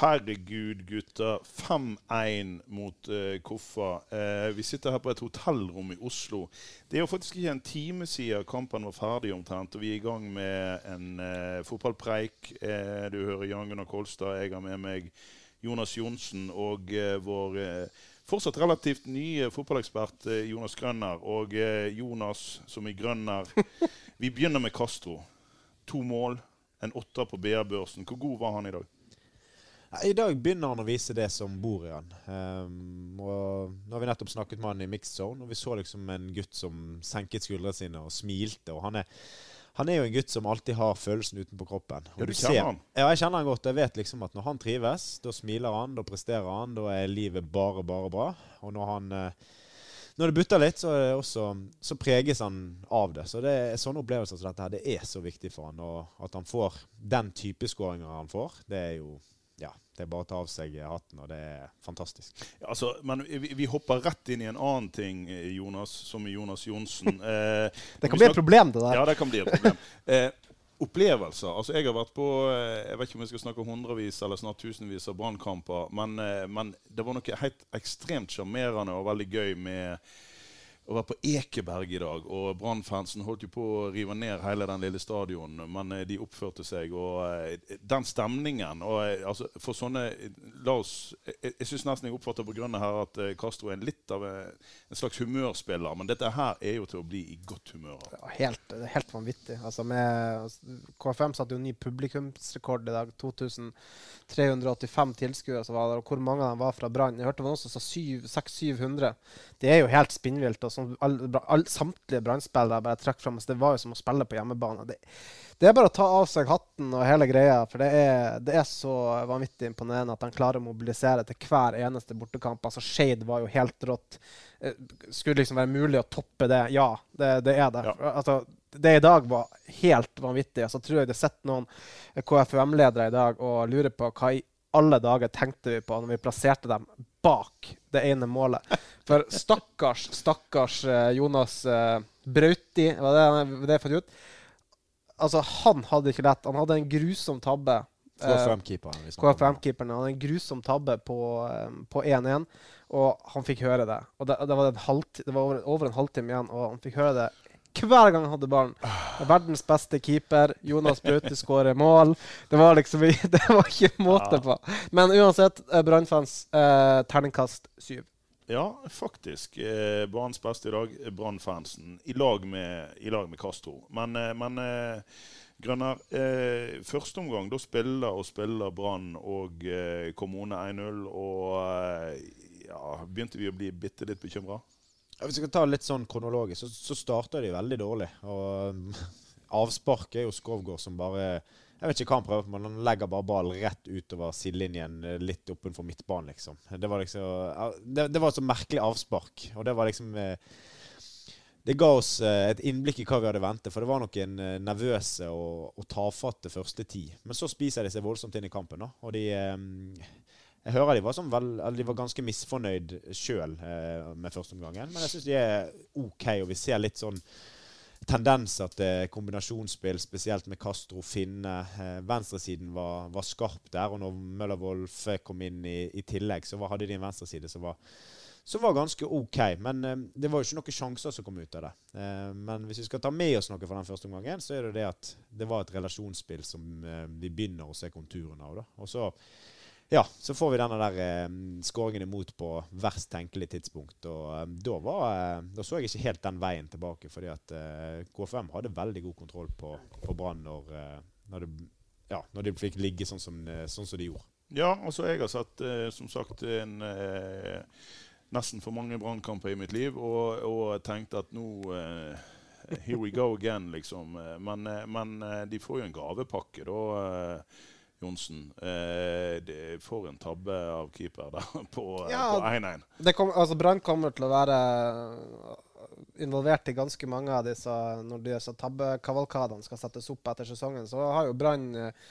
Herregud, gutter. 5-1 mot uh, Koffa. Uh, vi sitter her på et hotellrom i Oslo. Det er jo faktisk ikke en time siden kampen var ferdig omtrent, og vi er i gang med en uh, fotballpreik. Du hører Jan Gunnar Kolstad. Jeg har med meg Jonas Johnsen og vår fortsatt relativt nye fotballekspert Jonas Grønner. Og Jonas, som i Grønner Vi begynner med Castro. To mål, en åtter på BR-børsen. Hvor god var han i dag? I dag begynner han å vise det som bor i han. Um, og nå har vi nettopp snakket med han i mixed zone, og vi så liksom en gutt som senket skuldrene sine og smilte. og han er, han er jo en gutt som alltid har følelsen utenpå kroppen. Og Ja, du ser- kjenner han? Ja, jeg kjenner han godt. Jeg vet liksom at når han trives, da smiler han, da presterer han, da er livet bare, bare bra. Og når han eh, når det butter litt, så, er det også, så preges han av det. Så det er sånne opplevelser som dette her, det er så viktig for han. Og at han får den type skåringer han får, det er jo det er bare å ta av seg hatten, og det er fantastisk. Ja, Altså, men vi, vi hopper rett inn i en annen ting, eh, Jonas, som i Jonas Johnsen. Eh, Det kan bli et problem, det der. Ja, det kan bli et problem. Eh, opplevelser. Altså, jeg har vært på eh, Jeg vet ikke om jeg skal snakke hundrevis eller snart tusenvis av brannkamper, men, eh, men det var noe helt ekstremt sjarmerende og veldig gøy med å være på Ekeberg i dag, og Brannfansen holdt jo på å rive ned hele den lille stadion, men eh, de oppførte seg. Og eh, den stemningen og, eh, altså, For sånne La oss Jeg, jeg syns nesten jeg oppfatter på grunne her at Castro er litt av en slags humørspiller, men dette her er jo til å bli i godt humør av. Ja, Helt, helt vanvittig. Altså med, KFM satte jo ny publikumsrekord i dag. 2385 tilskuere som var der. Og hvor mange av dem var fra Brann? Jeg hørte det var noen som sa 600-700. Det er jo helt spinnvilt. Og all, samtlige Brann-spillere bare trakk fram. Så det var jo som å spille på hjemmebane. Det, det er bare å ta av seg hatten og hele greia, for det er, det er så vanvittig imponerende at de klarer å mobilisere til hver eneste bortekamp. Altså Skeid var jo helt rått. Eh, Skulle liksom være mulig å toppe det? Ja, det, det er det. Ja. Altså, det i dag var helt vanvittig. Så tror jeg det sitter noen KFUM-ledere i dag og lurer på hva i alle dager tenkte vi på når vi plasserte dem bak det ene målet. For stakkars, stakkars eh, Jonas eh, Brauti, var det det jeg fant ut? Altså, han hadde ikke lett. Han hadde en grusom tabbe. Eh, KFM-keeperen. KFM-keeperen hadde en grusom tabbe på eh, 1-1, og han fikk høre det. Og det, det var, en halvti- det var over, over en halvtime igjen, og han fikk høre det hver gang han hadde ballen. Verdens beste keeper. Jonas Braute skårer mål. Det var liksom Det var ikke måte på. Men uansett, Brannfans eh, terningkast syv. Ja, faktisk. Eh, Branns beste i dag, er Brann-fansen. I, lag med- i lag med Castro. Men, eh, men eh, Grønner, eh, første omgang, da spiller og spiller Brann og eh, Kommune 1-0. Og eh, ja, begynte vi å bli bitte litt bekymra? Hvis vi skal ta litt sånn kronologisk, så, så starter de veldig dårlig. Og avspark er jo Skovgård som bare Jeg vet ikke hva han prøver på, men han legger bare ballen rett utover sidelinjen, litt oppenfor midtbanen, liksom. Det var liksom det, det var et så merkelig avspark. Og det var liksom eh, Det ga oss eh, et innblikk i hva vi hadde ventet. For det var noen eh, nervøse og, og tafatte første ti. Men så spiser de seg voldsomt inn i kampen, da. Og de jeg hører de var, sånn vel, de var ganske misfornøyd sjøl eh, med førsteomgangen. Men jeg syns de er OK, og vi ser litt sånn tendenser til kombinasjonsspill, spesielt med Castro Finne. Eh, venstresiden var, var skarp der, og når Møller Wolfe kom inn i, i tillegg, så var, hadde de en venstreside som var, som var ganske OK. Men eh, det var jo ikke noen sjanser som kom ut av det. Eh, men hvis vi skal ta med oss noe fra den første omgangen, så er det det at det var et relasjonsspill som eh, vi begynner å se konturene av. da. Og så ja, så får vi denne der eh, skåringen imot på verst tenkelig tidspunkt. Og eh, da, var, eh, da så jeg ikke helt den veien tilbake, fordi at eh, KFM hadde veldig god kontroll på, på Brann når, eh, når, ja, når de fikk ligge sånn som, eh, sånn som de gjorde. Ja, altså jeg har sett som sagt en nesten for mange brannkamper i mitt liv, og, og tenkte at nå Here we go again, liksom. Men, men de får jo en gavepakke, da. Eh, Johnsen. Eh, får en tabbe av keeper der på 1-1. Ja, kom, altså Brann kommer til å være involvert i ganske mange av disse når disse tabbekavalkadene skal settes opp etter sesongen. Så har jo Brann eh,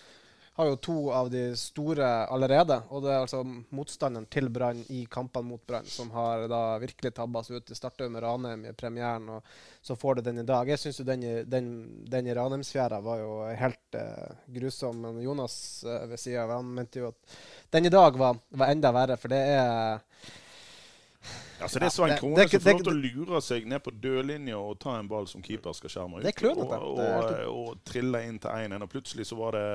har jo to av de store allerede. Og det er altså motstanderen til Brann i kampene mot Brann som har da virkelig tabba seg ut. Det starta med Ranheim i premieren, og så får det den i dag. Jeg syns jo den, den, den i Ranheimsfjæra var jo helt eh, grusom. Men Jonas eh, ved sida av han mente jo at den i dag var, var enda verre, for det er Altså, det er så en Krone som får lov til å lure seg ned på dødlinja og ta en ball som keeper skal skjerme ut. Og, er og, og, trille inn til 1-1. Og plutselig så var det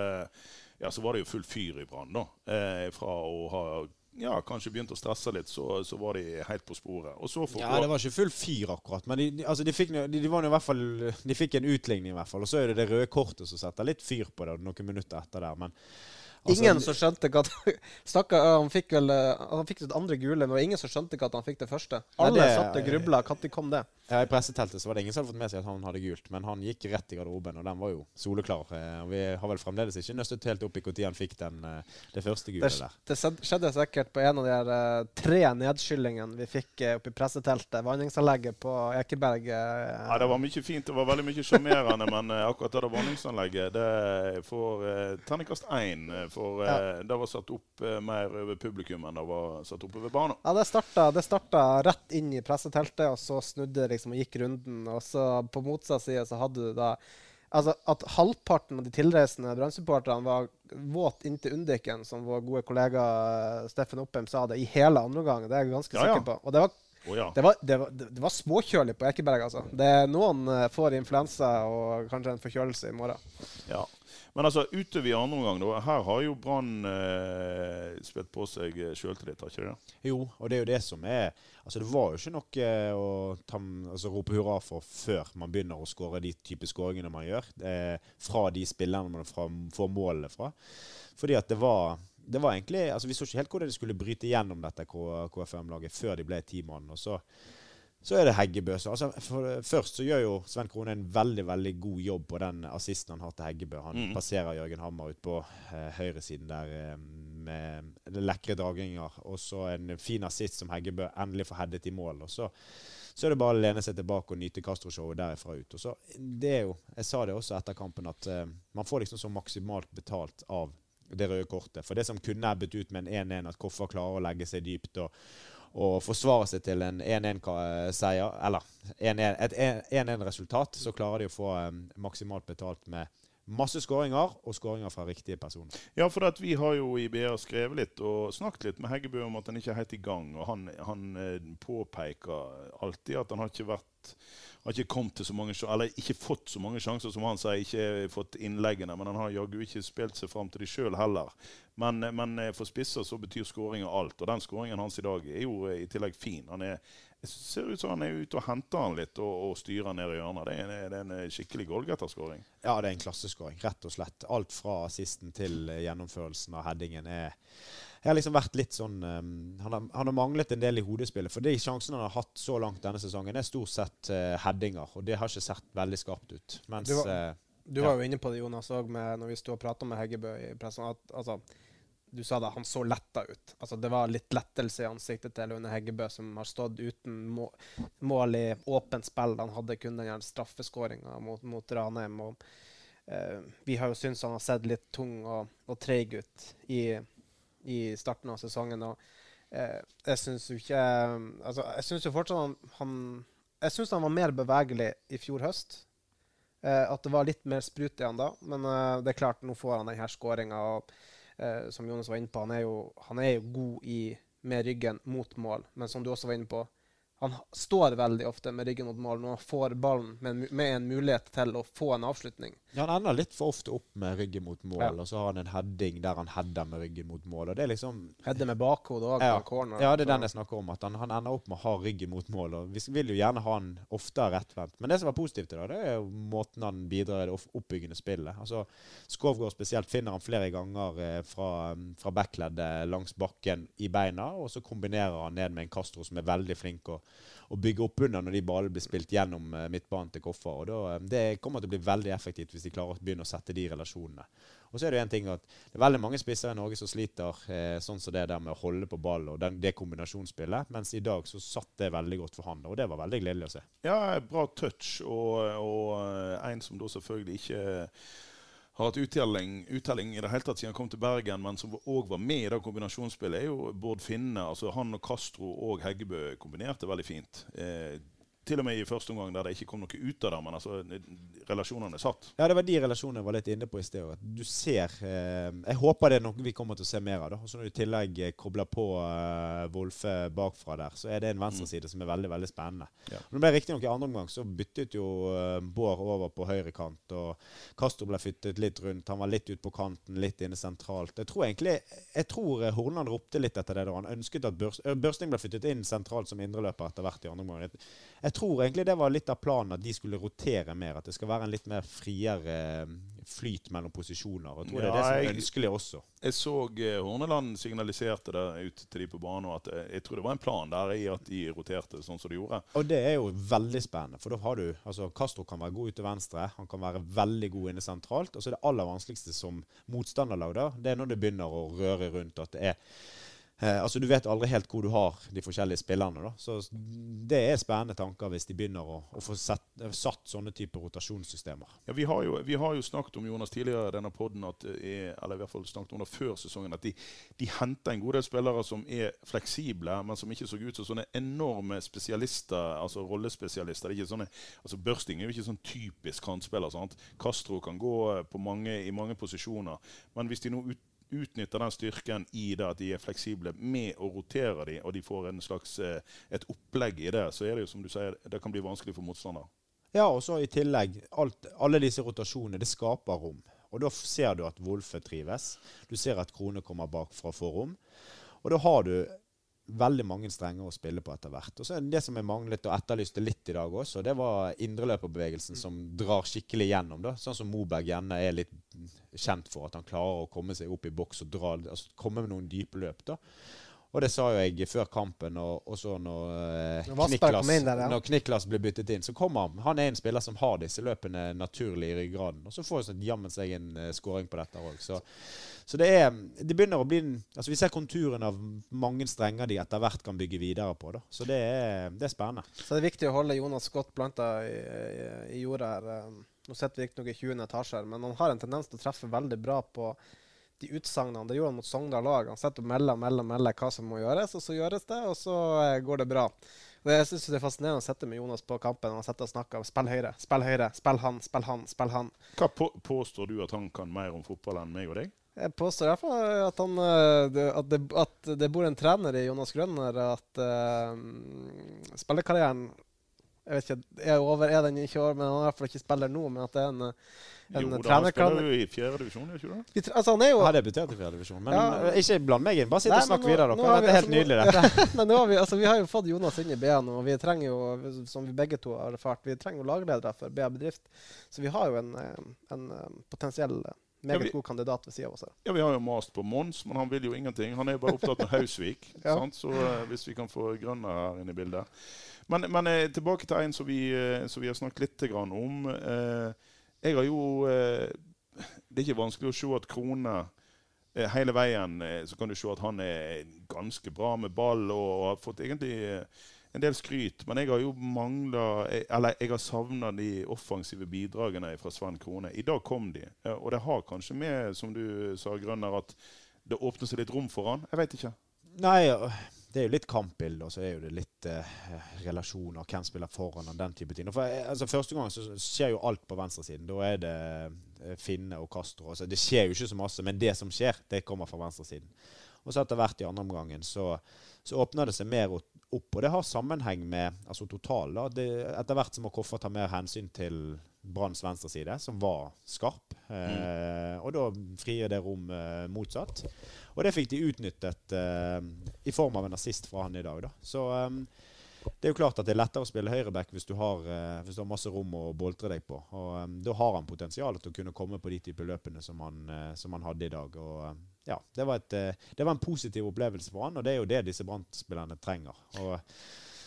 ja, så var det jo full fyr i Brann, da. Eh, fra å ha ja, kanskje begynt å stresse litt, så, så var de helt på sporet. Og så får Ja, det var ikke full fyr, akkurat. Men de, de, altså, de, fikk, fall, de fikk en utligning, i hvert fall. Og så er det det røde kortet som setter litt fyr på det noen minutter etter der. Men altså, Ingen som skjønte hva Stakkar, han fikk vel eh, Han fikk sitt andre gule, men det var ingen som skjønte hva at han fikk det første. Nei, Alle det- satt og grubla. Når kom det? Ja, I presseteltet så var det ingen som hadde fått med seg at han hadde gult, men han gikk rett i garderoben, og den var jo soleklar. Eh, og Vi har vel fremdeles ikke nøstet helt opp i når han fikk den, eh, det første gule Det, der. det skjedde sikkert på en av de her, tre nedskyllingene vi fikk oppe i presseteltet. Vanningsanlegget på Ekeberg. eh, Ja, det var mye fint. Det var veldig mye sjarmerende, men akkurat det vanningsanlegget det får terningkast én. For eh, det var satt opp eh, mer over publikum enn det var satt opp over banen. Ja, det starta, det starta rett inn i presseteltet, og så snudde det liksom og gikk runden. Og så på motsatt side så hadde du da Altså At halvparten av de tilreisende Brann-supporterne var våt inntil undiken, som vår gode kollega eh, Steffen Oppheim sa det, i hele andre omgang. Det er jeg ganske Ja, ja. sikker på. Og det var, Oh, ja. det var, det var, det var småkjølig på Ekeberg, altså. Det er Noen får influensa og kanskje en forkjølelse i morgen. Ja. Men altså, utover i andre omgang, da. Her har jo Brann eh, spilt på seg eh, sjøltillit, har ikke det? Jo, og det er jo det som er Altså Det var jo ikke noe å ta, altså, rope hurra for før man begynner å skåre de type skåringene man gjør. Eh, fra de spillerne man fra, får målene fra. Fordi at det var det var egentlig, altså Vi så ikke helt hvordan de skulle bryte gjennom dette KFM-laget før de ble ti mann. Og så, så er det Heggebø. Så, altså, først så gjør jo Sven Krone en veldig veldig god jobb på den assisten han har til Heggebø. Han Mm. passerer Jørgen Hammer ut på eh, høyresiden der eh, med lekre draginger. Og så en fin assist som Heggebø endelig får headet i mål. Og så, så er det bare å lene seg tilbake og nyte Castro-showet derifra ut. Og så, det er jo, Jeg sa det også etter kampen, at eh, man får liksom så maksimalt betalt av det røde kortet. For det som kunne ebbet ut med en 1-1, at Koffa klarer å legge seg dypt og, og forsvare seg til en 1-1-seier, eller 1-1 et 1-1-resultat, så klarer de å få eh, maksimalt betalt med masse skåringer, og skåringer fra riktige personer. Ja, for vi har jo i BA skrevet litt og snakket litt med Heggebø om at han ikke er helt i gang. Og han, han eh, påpeker alltid at han har ikke vært har ikke mange ikke fått så mange sjanser som han sier. Ikke fått innleggene, men han har jaggu ikke spilt seg fram til de sjøl heller. Men, men eh, for spisser så betyr skåringa alt. Og den skåringen hans i dag er jo eh, i tillegg fin. Han er, det ser ut som han er ute og henter han litt og, og styrer ned i hjørnet. Det er en, det er en skikkelig goalgetterskåring. Ja, det er en klasseskåring, rett og slett. Alt fra assisten til eh, gjennomførelsen av headingen er Jeg har liksom vært litt sånn um, han, har, han har manglet en del i hodespillet. For de sjansene han har hatt så langt denne sesongen, er stort sett uh, headinger. Og det har ikke sett veldig skarpt ut. Mens Du var- du Du Ja. var jo inne på det, Jonas, òg når vi sto og prata med Heggebø i pressen. at altså, Du sa det, han så letta ut. Altså, det var litt lettelse i ansiktet til Lune Heggebø, som har stått uten må mål i åpent spill. Han hadde kun den straffeskåringa mot, mot Ranheim. Og, eh, vi har jo syntes han har sett litt tung og, og treig ut i, i starten av sesongen. og eh, jeg syns jo ikke altså, Jeg syns jo fortsatt han, han Jeg syns han var mer bevegelig i fjor høst. Eh, at det var litt mer sprut i han da. Men eh, det er klart, nå får han denne skåringa. Eh, som Jonas var inne på, han er jo, han er jo god i, med ryggen mot mål. Men som du også var inne på, han står veldig ofte med ryggen mot mål når han får ballen med, med en mulighet til å få en avslutning. Ja, Han ender litt for ofte opp med ryggen mot mål, Ja. og så har han en heading der han header med ryggen mot mål. og det er liksom... Header med bakhodet òg, Ja, på corner. ja, det er den jeg snakker om. At han, han ender opp med å ha ryggen mot mål. og Vi vil jo gjerne ha han oftere rettvendt. Men det som var positivt i dag, det er jo måten han bidrar i det oppbyggende spillet. Altså, Skovgård spesielt finner han flere ganger eh, fra, fra backleddet langs bakken i beina, og så kombinerer han ned med en Castro som er veldig flink å, å bygge opp under når de ballene blir spilt gjennom eh, midtbanen til Koffa. og da, eh, Det kommer til å bli veldig effektivt hvis de klarer å begynne å sette de relasjonene. Og så er det jo en ting at det er veldig mange spisser i Norge som sliter eh, sånn som det der med å holde på ball og den, det kombinasjonsspillet, mens i dag så satt det veldig godt for han, og det var veldig gledelig å se. Ja, bra touch, og, og en som da selvfølgelig ikke har hatt uttelling, uttelling, i det hele tatt siden han kom til Bergen, men som òg var med i det kombinasjonsspillet, er jo Bård Finne. altså Han og Castro og Heggebø kombinerte veldig fint. Eh, til og med i første omgang der det ikke kom noe ut av det, men altså, relasjonene satt. Ja, det var de relasjonene jeg var litt inne på i sted. Du ser eh, Jeg håper det er noe vi kommer til å se mer av. da. Så Når du i tillegg eh, kobler på eh, Wolfe bakfra der, så er det en venstreside mm. som er veldig veldig spennende. Ja. Når det ble Riktignok i andre omgang så byttet jo eh, Bård over på høyre kant. og Castro ble flyttet litt rundt. Han var litt ut på kanten, litt inne sentralt. Jeg tror egentlig jeg tror Hornland ropte litt etter det da. Han ønsket at Børsting ble flyttet inn sentralt som indreløper etter hvert i andre omgang. Jeg tror egentlig det var litt av planen at de skulle rotere mer. At det skal være en litt mer friere eh, flyt mellom posisjoner. Jeg tror ja, det er det som er ønskelig også. Jeg så uh, Horneland signaliserte det ut til de på banen, at uh, jeg tror det var en plan der i at de roterte sånn som de gjorde. Og det er jo veldig spennende, for da har du altså Castro kan være god ute til venstre, han kan være veldig god inne sentralt. Og så er det aller vanskeligste som motstanderlag, da, det er når det begynner å røre rundt. at det er Eh, altså Du vet aldri helt hvor du har de forskjellige spillerne. da. Så Det er spennende tanker hvis de begynner å, å få sett, satt sånne typer rotasjonssystemer. Ja, vi har, jo, vi har jo snakket om Jonas tidligere i denne podden, eh, eller i hvert fall snakket om det før sesongen, at de, de henter en god del spillere som er fleksible, men som ikke så ut som sånne enorme spesialister, altså rollespesialister. Det er ikke sånne, altså Børsting er jo ikke sånn typisk kantspiller. Castro kan gå mange, i mange posisjoner, men hvis de nå ut utnytter den styrken i det at de er fleksible med å rotere de, og de får en slags, eh, et opplegg i det, så er det jo som du sier, det kan bli vanskelig for motstander. Ja, og så i tillegg, alt, alle disse rotasjonene, det skaper rom. Og da ser du at Wolfe trives. Du ser at Krone kommer bak fra forrom. Og da har du veldig mange strenger å spille på etter hvert. Og så er Det som jeg manglet og etterlyste litt i dag også, det var indreløperbevegelsen som drar skikkelig gjennom. da. Sånn som Moberg gjerne er litt kjent for, at han klarer å komme seg opp i boks og dra, altså komme med noen dype løp. da. Og det sa jo jeg før kampen, og, og så når, eh, Kniklas, der, ja. når Kniklas blir byttet inn, så kommer han. Han er en spiller som har disse løpene naturlig i ryggraden. Og så får han sånn jammen seg en eh, scoring på dette òg. Så, så, det er Det begynner å bli Altså Vi ser konturen av mange strenger de etter hvert kan bygge videre på. da. Så det er, det er spennende. Så det er viktig å holde Jonas godt planta i, i, i jorda her. Um, nå sitter vi riktignok i 20. etasje, men han har en tendens til å treffe veldig bra på de utsagnene. Det gjorde han mot Sogndal lag. Han sitter og melder melder, melder hva som må gjøres, og så gjøres det, og så eh, går det bra. Jeg synes det er fascinerende å sitte med Jonas på kampen. Han sitter og snakker spill høyre, spill høyre, spill han, spill han, spill han. Hva på, påstår du at han kan mer om fotball enn meg og deg? Jeg påstår i hvert fall at, han, eh, at, det, at det bor en trener i Jonas Grønner. At uh, spillekarrieren jeg vet ikke, er over, er den ikke over, men han er i hvert fall ikke spiller nå. Men at det er en en jo, da, han spiller jo i fjerde divisjon, gjør ikke det? Altså, han er jo Har debutert i fjerde divisjon. Men ja. Eh, ikke bland meg inn. Bare sitt og snakk videre, dere. Det er helt altså, nydelig, dette. men nå har vi, altså, vi har jo fått Jonas inn i BA nå, og vi trenger jo, som vi begge to har erfart, vi trenger jo lagledere for BA Bedrift. Så vi har jo en, eh, en eh, potensiell meget ja, vi, god kandidat ved sida av oss. Ja, Vi har jo mast på Mons, men han vil jo ingenting. Han er jo bare opptatt med Hausvik. ja. Så uh, hvis vi kan få Grønner her inn i bildet. Men, men uh, tilbake til en som vi, uh, som vi har snakket litt om. jeg har jo det er ikke vanskelig å se at Krone hele veien så kan du se at han er ganske bra med ball og, har fått egentlig en del skryt. Men jeg har jo mangla Eller jeg har savna de offensive bidragene fra Sven Krone. I dag kom de. Og det har kanskje med, som du sa, Grønner, at det åpner seg litt rom for han. Jeg veit ikke. Nei, det er jo litt kampbilde, og så er jo det litt eh, relasjoner, hvem spiller foran og den type ting. For, eh, altså, første gang så skjer jo alt på venstresiden. Da er det eh, Finne og Castro. Altså, det skjer jo ikke så masse, men det som skjer, det kommer fra venstresiden. Og så etter hvert i andre omgangen så, så åpner det seg mer opp, og det har sammenheng med altså total. Det, etter hvert som Koffa ta mer hensyn til Branns venstreside, som var skarp. Eh, og da frier det rom eh, motsatt. Og det fikk de utnyttet eh, i form av en assist fra han i dag. Da. Så um, det er jo klart at det er lettere å spille høyreback hvis, du har, uh, hvis du har masse rom å boltre deg på. Og um, Da har han potensial til å kunne komme på de type løpene som han, uh, som han hadde i dag. Og um, ja, det var, et, det var, en positiv opplevelse for han, og det er jo det disse Brann-spillerne trenger. Og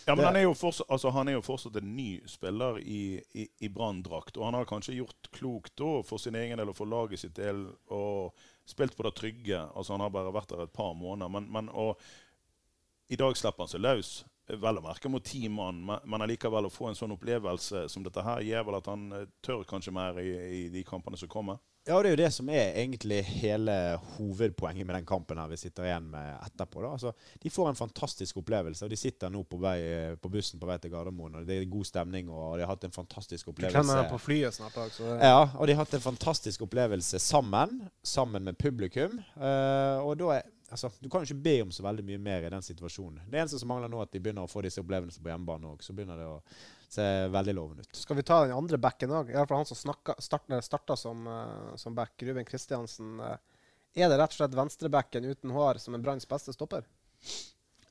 Ja, men han er, fortsatt, altså, han er jo fortsatt en ny spiller i, i, i Brann-drakt. Og han har kanskje gjort klokt for sin egen del og for laget sitt del og spilt på det trygge. Altså, han har bare vært der et par måneder. Men, men og, i dag slipper han seg løs. Vel å merke mot ti mann, men, allikevel å få en sånn opplevelse som dette her, gjør vel at han eh, tør kanskje mer i, i de kampene som kommer. Ja, det er jo det som er egentlig hele hovedpoenget med den kampen her vi sitter igjen med etterpå. da. Altså, de får en fantastisk opplevelse, og de sitter nå på, vei, eh, på bussen på vei til Gardermoen. og Det er god stemning, og de har hatt en fantastisk opplevelse. klemmer deg på flyet snart da. så det, Ja, og de har hatt en fantastisk opplevelse sammen, sammen med publikum. Eh, og da er, altså, Du kan jo ikke be om så veldig mye mer i den situasjonen. Det eneste som mangler nå, er at de begynner å få disse opplevelsene på hjemmebane òg. Så begynner det å se veldig lovende ut. Skal vi ta den andre backen òg? Iallfall han som starta, starta som, eh, som back, Ruben Kristiansen. eh, er det rett og slett venstrebacken uten hår som er Branns beste stopper?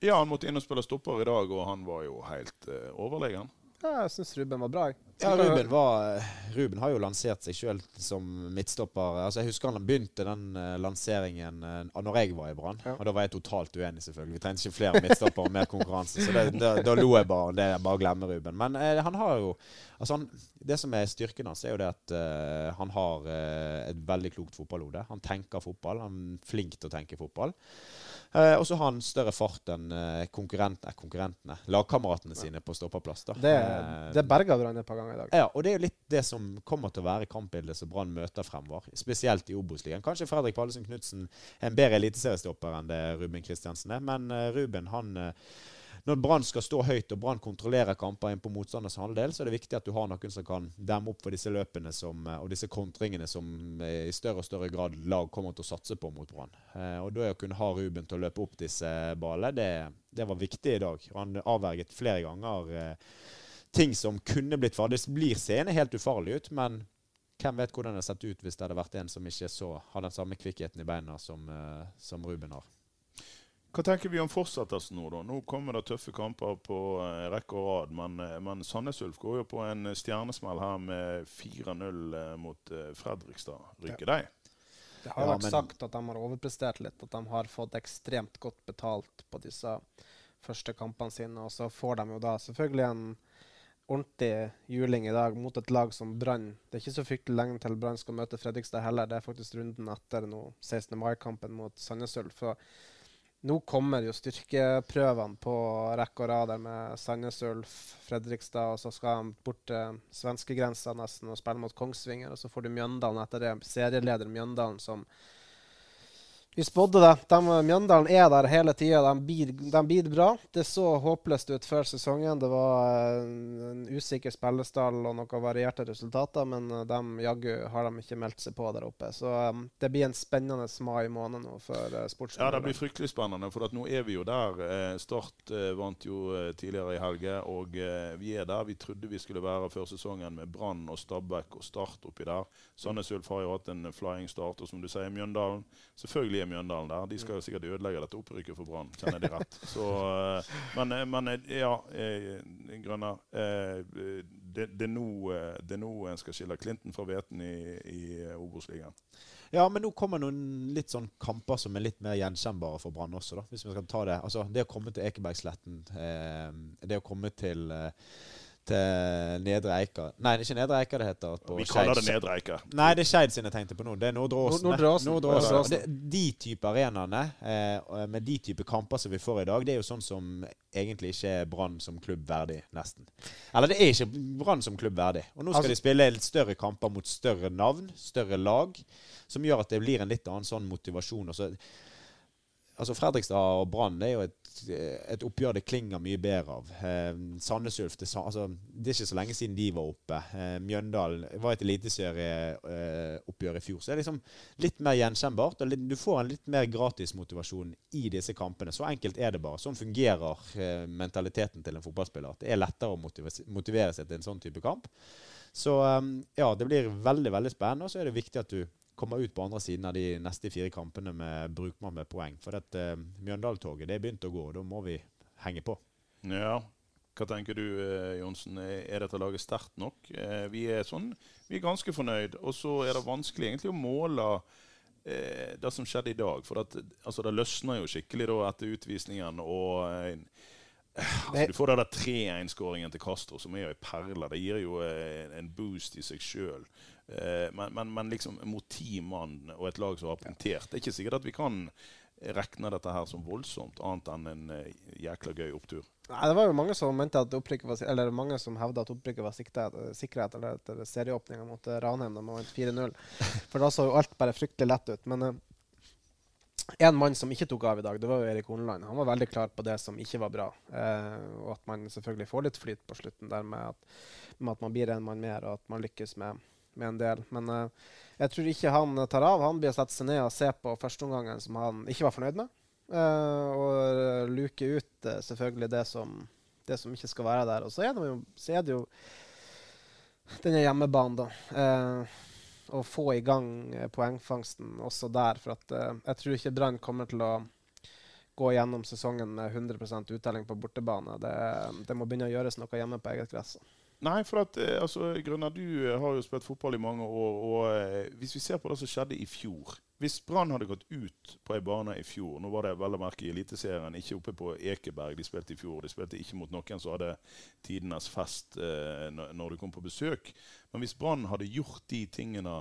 Ja, han måtte inn og spille stopper i dag, og han var jo helt uh, overlegen. Ja, jeg syns Ruben var bra. Ja, Ruben, var, Ruben har jo lansert seg sjøl som midtstopper. Altså, jeg husker han begynte den eh, lanseringen uh, når jeg var i Brann. Ja. Og da var jeg totalt uenig, selvfølgelig. Vi trengte ikke flere midtstoppere og mer konkurranse. Så det, da, da lo jeg bare. Det er bare å glemme Ruben. Men eh, han har jo altså han, Det som er styrken hans, er jo det at eh, han har eh, et veldig klokt fotballhode. Han tenker fotball. Han er flink til å tenke fotball. Eh, og så har han større fart enn eh, konkurrentene, konkurrentene, lagkameratene sine på stoppeplass. da. Det, Eh, det berga Brann et par ganger i dag. ja, og det er jo litt det som kommer til å være kampbildet som Brann møter fremover. Spesielt i Obos-ligaen. Kanskje Fredrik Pallesen Knutsen en bedre eliteseriestopper enn det Ruben Kristiansen er. Men eh, Ruben, han Når Brann skal stå høyt og Brann kontrollerer kamper inn på motstanders halvdel, så er det viktig at du har noen som kan demme opp for disse løpene som, eh, og disse kontringene som eh, i større og større grad lag kommer til å satse på mot Brann. Eh, og da å kunne ha Ruben til å løpe opp disse ballene, det, det var viktig i dag. Han avverget flere ganger ting som kunne blitt farlig. Det blir seende helt ufarlig ut, men hvem vet hvordan det hadde sett ut hvis det hadde vært en som ikke så har den samme kvikkheten i beina som, som Ruben har. Hva tenker vi om fortsettelsen nå, da? Nå kommer det tøffe kamper på eh, rekke og rad, men, eh, men Sandnes Ulf går jo på en stjernesmell her med 4-0 eh, mot eh, Fredrikstad. Ryker de? Det har Ja, vært men- sagt at de har overprestert litt, at de har fått ekstremt godt betalt på disse første kampene sine. Og så får de jo da selvfølgelig en ordentlig juling i dag mot et lag som Brann. Det er ikke så fryktelig lenge til Brann skal møte Fredrikstad heller. Det er faktisk runden etter nå, 16. mai-kampen mot Sandnes Ulf. Nå kommer jo styrkeprøvene på rekke og rad med Sandnes Ulf, Fredrikstad, og så skal de bort til svenskegrensa nesten og spille mot Kongsvinger. Og så får du Mjøndalen etter det. Serieleder Mjøndalen som vi spådde det. De, Mjøndalen er der hele tida. De, de blir bra. Det så håpløst ut før sesongen. Det var en, en usikker spillestall og noen varierte resultater, men eh, de, jaggu har de ikke meldt seg på der oppe. Så um, det blir en spennende mai måned nå for uh, Ja, det blir fryktelig spennende, for nå er vi jo der. Eh, Start eh, vant jo eh, tidligere i helge, og eh, vi er der vi trodde vi skulle være før sesongen, med Brann og Stabæk og Start oppi der. Sandnes Ulf har jo hatt en flying start, og som du sier, Mjøndalen. Selvfølgelig Mjøndalen der. De skal jo sikkert ødelegge dette opprykket for Brann, kjenner de rett. Så, eh, men, eh, men eh, ja, Grønner. Det, det, er nå, det en skal skille Clinton fra Veten i, i Obos-ligaen. Ja, men nå kommer noen litt sånn kamper som er litt mer gjenkjennbare for Brann også, da, hvis vi skal ta det. Altså, det å komme til Ekebergsletten, det å komme til til Nedre Eika. Nei, det er ikke Nedre Eika det heter. på Vi kaller det Nedre Eika. Nei, det er Skeid sin jeg tenkte på nå. Det er Nordre Åsen. De type arenaene eh, med de type kamper som vi får i dag, det er jo sånn som egentlig ikke er Brann som klubb verdig, nesten. Eller det er ikke Brann som klubb verdig. Og nå skal Altså- de spille litt større kamper mot større navn, større lag, som gjør at det blir en litt annen sånn motivasjon. Altså, Altså Fredrikstad og Brann det er jo et, et oppgjør det klinger mye bedre av. Eh, Sandnes Ulf det, altså, det er ikke så lenge siden de var oppe. Eh, Mjøndalen var et eliteserieoppgjør i fjor. Så det er liksom litt mer gjenkjennbart. Og litt, du får en litt mer gratismotivasjon i disse kampene. Så enkelt er det bare. Sånn fungerer eh, mentaliteten til en fotballspiller. At det er lettere å motivere, motivere seg til en sånn type kamp. Så eh, ja, det blir veldig, veldig spennende. Og så er det viktig at du kommer ut på andre siden av de neste fire kampene med brukmann med poeng. For dette uh, Mjøndalen-toget det er begynt å gå, og da må vi henge på. Ja. Hva tenker du, eh, Johnsen? Er dette laget sterkt nok? Eh, Vi er, sånn, vi er ganske fornøyd. Og så er det vanskelig egentlig å måle eh, det som skjedde i dag. For at, altså, det løsner jo skikkelig da etter utvisningen. Og eh, Altså, du får den der 3-1-skåringen til Castro, som er jo ei perle. Det gir jo eh, en boost i seg sjøl. Eh, men, men, men, liksom mot ti mann og et lag som har punktert Det er ikke sikkert at vi kan regne dette her som voldsomt, annet enn en eh, jækla gøy opptur. Nei, Det var jo mange som mente at opprykket var, eller mange som hevda at opprykket var sikkerhet eller etter serieåpninga mot Ranheim da man vant 4-0. For da så jo alt bare fryktelig lett ut. Men en mann som ikke tok av i dag, det var jo Erik Horneland. Han var veldig klar på det som ikke var bra. Eh, og at man selvfølgelig får litt flyt på slutten der med at, med at man blir en mann mer, og at man lykkes med, med en del. Men uh, jeg tror ikke han tar av. Han blir å sette seg ned og se på førsteomgangen som han ikke var fornøyd med. Uh, og luke ut uh, selvfølgelig det som, det som, ikke skal være der. Og så er det jo, så er det jo denne hjemmebanen, da. Eh, å få i gang eh, poengfangsten også der. For at, jeg tror ikke Brann kommer til å gå gjennom sesongen med 100 uttelling på bortebane. Det, det, må begynne å gjøres noe hjemme på eget gress. Nei, for at, eh, altså, Grønner, du har jo spilt fotball i mange år. og Hvis vi ser på det som skjedde i fjor Hvis Brann hadde gått ut på ei bane i fjor Nå var det vel å merke i Eliteserien, ikke oppe på Ekeberg de spilte i fjor. De spilte ikke mot noen som hadde tidenes fest eh, når de kom på besøk. Men hvis Brann hadde gjort de tingene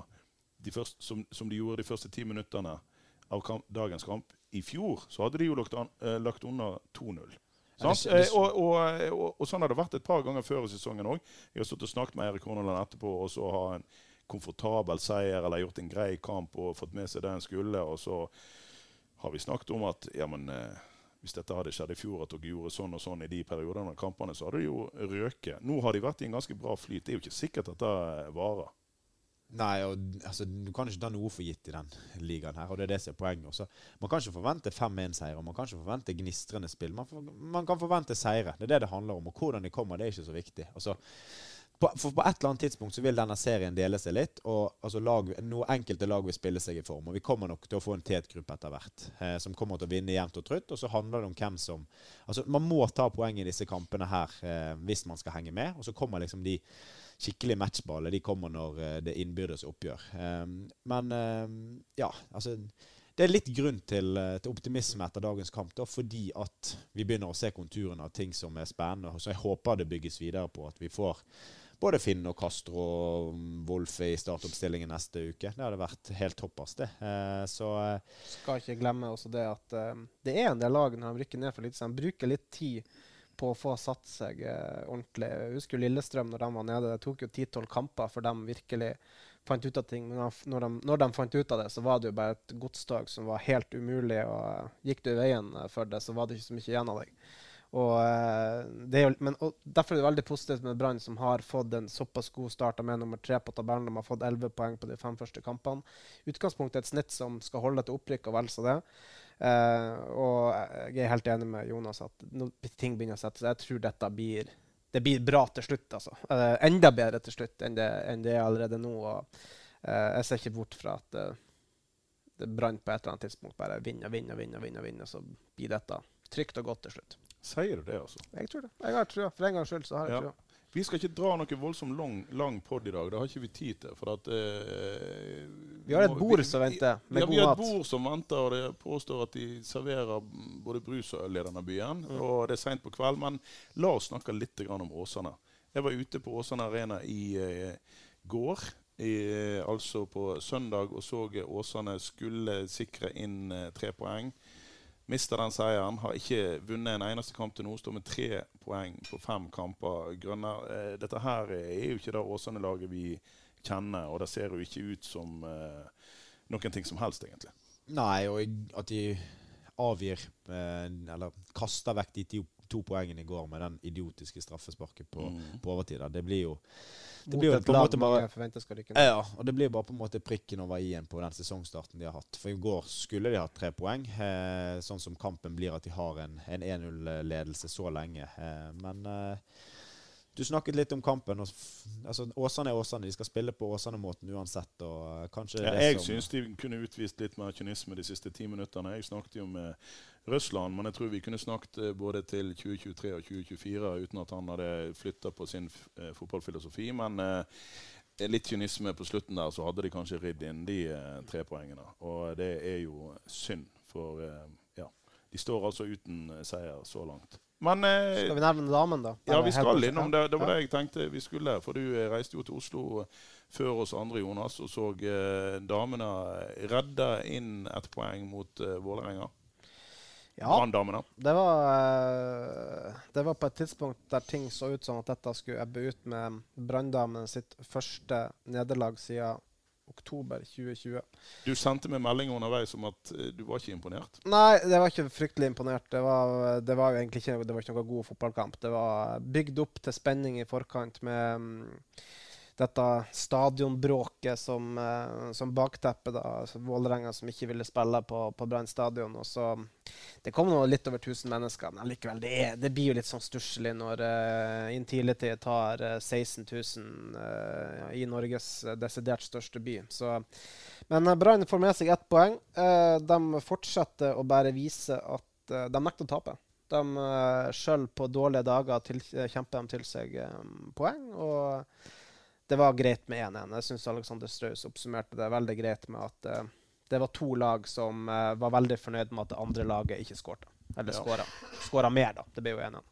de første, som, som, de gjorde de første ti minuttene av kamp, dagens kamp i fjor, så hadde de jo lagt, an, eh, lagt under 2-0. Eh, og, og, og, og, sånn har det vært et par ganger før i sesongen òg. Jeg har stått og snakket med Erik Horneland etterpå og så ha en komfortabel seier eller gjort en grei kamp og fått med seg det en skulle. Og så har vi snakket om at ja, men, eh, hvis dette hadde skjedd i fjor, at dere gjorde sånn og sånn i de periodene av kampene, så hadde det jo røket. Nå har de vært i en ganske bra flyt. Det er jo ikke sikkert at det varer. Nei, og altså, du kan ikke ta noe for gitt i den ligaen her, og det er det som er poenget. Også. Man kan ikke forvente 5-1-seiere, man kan ikke forvente gnistrende spill. Man, for, man, kan forvente seire. Det er det det handler om. Og hvordan de kommer, det er ikke så viktig. Altså, på, for på et eller annet tidspunkt så vil denne serien dele seg litt, og altså, lag, noe enkelte lag vil spille seg i form. Og vi kommer nok til å få en tetgruppe etter hvert, eh, som kommer til å vinne jevnt og trutt. Og så handler det om hvem som Altså, man må ta poeng i disse kampene her eh, hvis man skal henge med, og så kommer liksom de skikkelig matchballer de kommer når eh, det innbyrdes oppgjør. Ehm, men ehm, ja, altså det er litt grunn til, eh, til, optimisme etter dagens kamp, da, fordi at vi begynner å se konturene av ting som er spennende. Så jeg håper det bygges videre på at vi får både Finn og Castro og Wolf i startoppstillingen neste uke. Det hadde vært helt toppers, det. Eh, så Skal ikke glemme også det at det er en del lag når de rykker ned for litt, så de bruker litt tid på å få satt seg eh, ordentlig. Jeg husker Lillestrøm når de var nede. Det tok jo 10-12 kamper før de virkelig fant ut av ting. Men når de, når de, fant ut av det, så var det jo bare et godstog som var helt umulig. og Gikk du i veien for det, så var det ikke så mye igjen av deg. Og, eh, jo, men, og Derfor er det veldig positivt med Brann, som har fått en såpass god start med nummer tre på tabellen. De har fått 11 poeng på de fem første kampene. Utgangspunktet er et snitt som skal holde til opprykk og vel så det. Uh, og jeg er helt enig med Jonas at når ting begynner å sette seg, jeg tror dette blir det blir bra til slutt. altså. Uh, enda bedre til slutt enn det, enn det er allerede nå. og uh, Jeg ser ikke bort fra at det brant på et eller annet tidspunkt. Bare vinner, vinner, vinner, vinner, vinner, så blir dette trygt og godt til slutt. Sier du det, altså? Jeg tror det. Jeg har trua. For en gangs skyld så har jeg ja. trua. Vi skal ikke dra noe voldsomt lang, lang pod i dag. Det har ikke vi tid til. For at, eh, vi har et bord som venter, med ja, god mat. Vi har et bord som venter, og det påstår at de serverer både brus og øl i denne byen. Mm. Og det er seint på kveld. Men la oss snakke litt om Åsane. Jeg var ute på Åsane Arena i eh, går. I, altså på søndag og så Åsane skulle sikre inn eh, tre poeng. Mister den seieren. Har ikke vunnet en eneste kamp til nå. Står med tre poeng på fem kamper. Grønner, eh, dette her er jo ikke det Åsane-laget vi kjenner, og det ser jo ikke ut som eh, noen ting som helst, egentlig. Nei, og at de avgir, eh, eller kaster vekk de to, to poengene i går med den idiotiske straffesparket på, mm. på overtid. Det blir jo det blir jo på en måte bare Ja, og det blir bare på en måte prikken over i-en på den sesongstarten de har hatt. For i går skulle de hatt tre poeng, eh, sånn som kampen blir at de har en 1-0-ledelse så lenge. Eh, men eh, du snakket litt om kampen. Og, altså, Åsane er Åsane. De skal spille på Åsane-måten uansett. Og eh, ja, jeg syns de kunne utvist litt mer kynisme de siste ti minuttene. Jeg snakket jo med Russland, men jeg tror vi kunne snakket eh, både til 2023 og 2024 uten at han hadde flytta på sin eh, fotballfilosofi. Men eh, litt kynisme på slutten der, så hadde de kanskje ridd inn de eh, tre poengene. Og det er jo synd, for eh, ja, de står altså uten seier så langt. Men eh, Skal vi nevne damen, da? Ja, vi skal innom det. Det var det jeg tenkte vi skulle. For du eh, reiste jo til Oslo eh, før oss andre, Jonas, og så eh, damene redde inn ett poeng mot eh, Vålerenga. Ja, det var, eh, det var på et tidspunkt der ting så ut som at dette skulle ebbe ut med Branndamene sitt første nederlag siden oktober 2020. Du sendte meg melding underveis om at eh, du var ikke imponert. Nei, det var ikke fryktelig imponert. Det var, det var jo egentlig ikke, det var ikke noe god fotballkamp. Det var bygd opp til spenning i forkant med mm, dette stadionbråket som, eh, som bakteppe. da, altså Vålerenga som ikke ville spille på, på Brann stadion. Og så, det kom nå litt over 1000 mennesker, men likevel, det, er, det blir jo litt sånn stusslig når uh, Intility tar uh, 16 000 uh, i Norges desidert største by. Så, men uh, Brann får med seg ett poeng. Uh, de fortsetter å bare vise at de nekter å tape. De uh, Sjøl på dårlige dager til, kjemper de til seg um, poeng. og det var greit med 1-1. Jeg syns Alexander Straus oppsummerte det veldig greit med at uh, det var to lag som uh, var veldig fornøyd med at det andre laget ikke skårte. Eller Ja. skåra. Skåra mer, da. Det ble jo 1-1.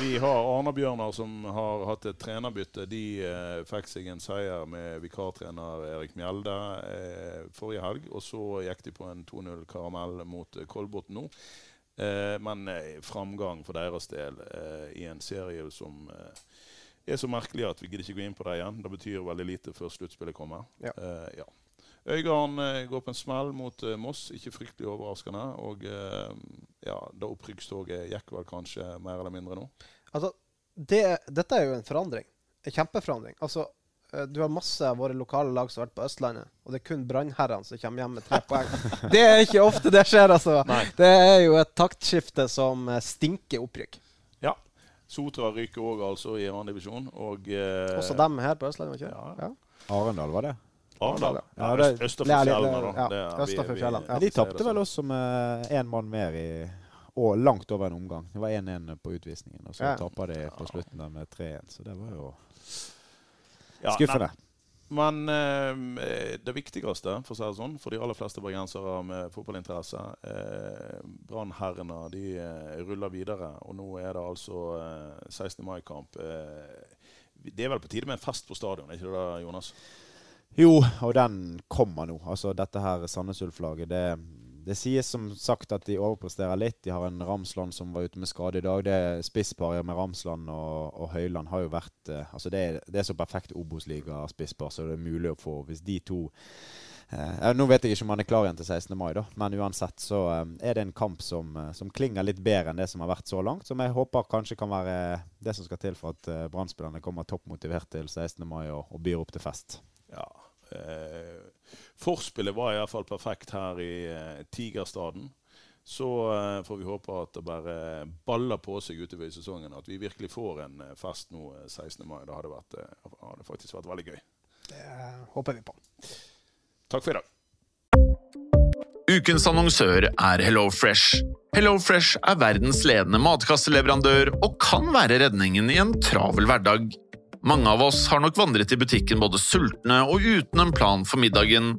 Vi har Arna-Bjørnar som har hatt et trenerbytte. De eh, fikk seg en seier med vikartrener Erik Mjelde eh, forrige helg. Og så gikk de på en 2-0-karamell mot eh, Kolbotn nå. Eh, men framgang for deres del i en serie som er så merkelig at vi gidder ikke gå inn på det igjen. Det betyr veldig lite før sluttspillet kommer. Ja. Uh, ja. Øygarden uh, går på en smell mot uh, Moss, ikke fryktelig overraskende. Og ja, da opprykkstoget gikk vel kanskje mer eller mindre nå. Altså, det, dette er jo en forandring. En kjempeforandring. Altså, du har masse av våre lokale lag som har vært på Østlandet, og det er kun brannherrene som kommer hjem med tre poeng. Det er ikke ofte det skjer, altså. Nei. Det er jo et taktskifte som stinker opprykk. Sotra ryker òg altså i andredivisjon. Og eh, Også dem her på Østlandet, ikke ja. Ja. Arendal, var det? Arendal. Ja, det- øst- for fjellene, da. ja, Det er- for fjellene, de tapte vel sånn. også med én mann mer i og langt over en omgang. Det var 1-1 på utvisningen, og så Ja. taper de på slutten der med 3-1. Så det var jo Ja, skuffende. Men eh, det viktigste for, å si det sånn, for de aller fleste bergensere med fotballinteresse eh, Brannherrene de eh, ruller videre, og nå er det altså eh, 16. mai-kamp. Eh, det er vel på tide med en fest på stadion, er ikke det, det Jonas? Jo, og den kommer nå. Altså dette her Sandnes Ulf-laget. Det, det sies som sagt at de overpresterer litt. De har en Ramsland som var ute med skade i dag. Det Spissparet med Ramsland og, og Høyland har jo vært eh, Altså det er, det er så perfekt Obos-liga-spisspar så det er mulig å få. Hvis de to eh, Nå vet jeg ikke om han er klar igjen til 16. mai, da, men uansett så eh, er det en kamp som, eh, som klinger litt bedre enn det som har vært så langt. Som jeg håper kanskje kan være det som skal til for at eh, Brann-spillerne kommer toppmotivert til 16. mai og, og byr opp til fest. Ja. Forspillet var iallfall perfekt her i eh, Tigerstaden. Så eh, får vi håpe at det bare baller på seg utover i sesongen. At vi virkelig får en eh, fest nå eh, 16. mai. Det hadde, vært, hadde faktisk vært veldig gøy. Det håper vi på. Takk for i dag. Ukens annonsør er HelloFresh. HelloFresh er verdens ledende matkasseleverandør og kan være redningen i en travel hverdag. Mange av oss har nok vandret i butikken både sultne og uten en plan for middagen,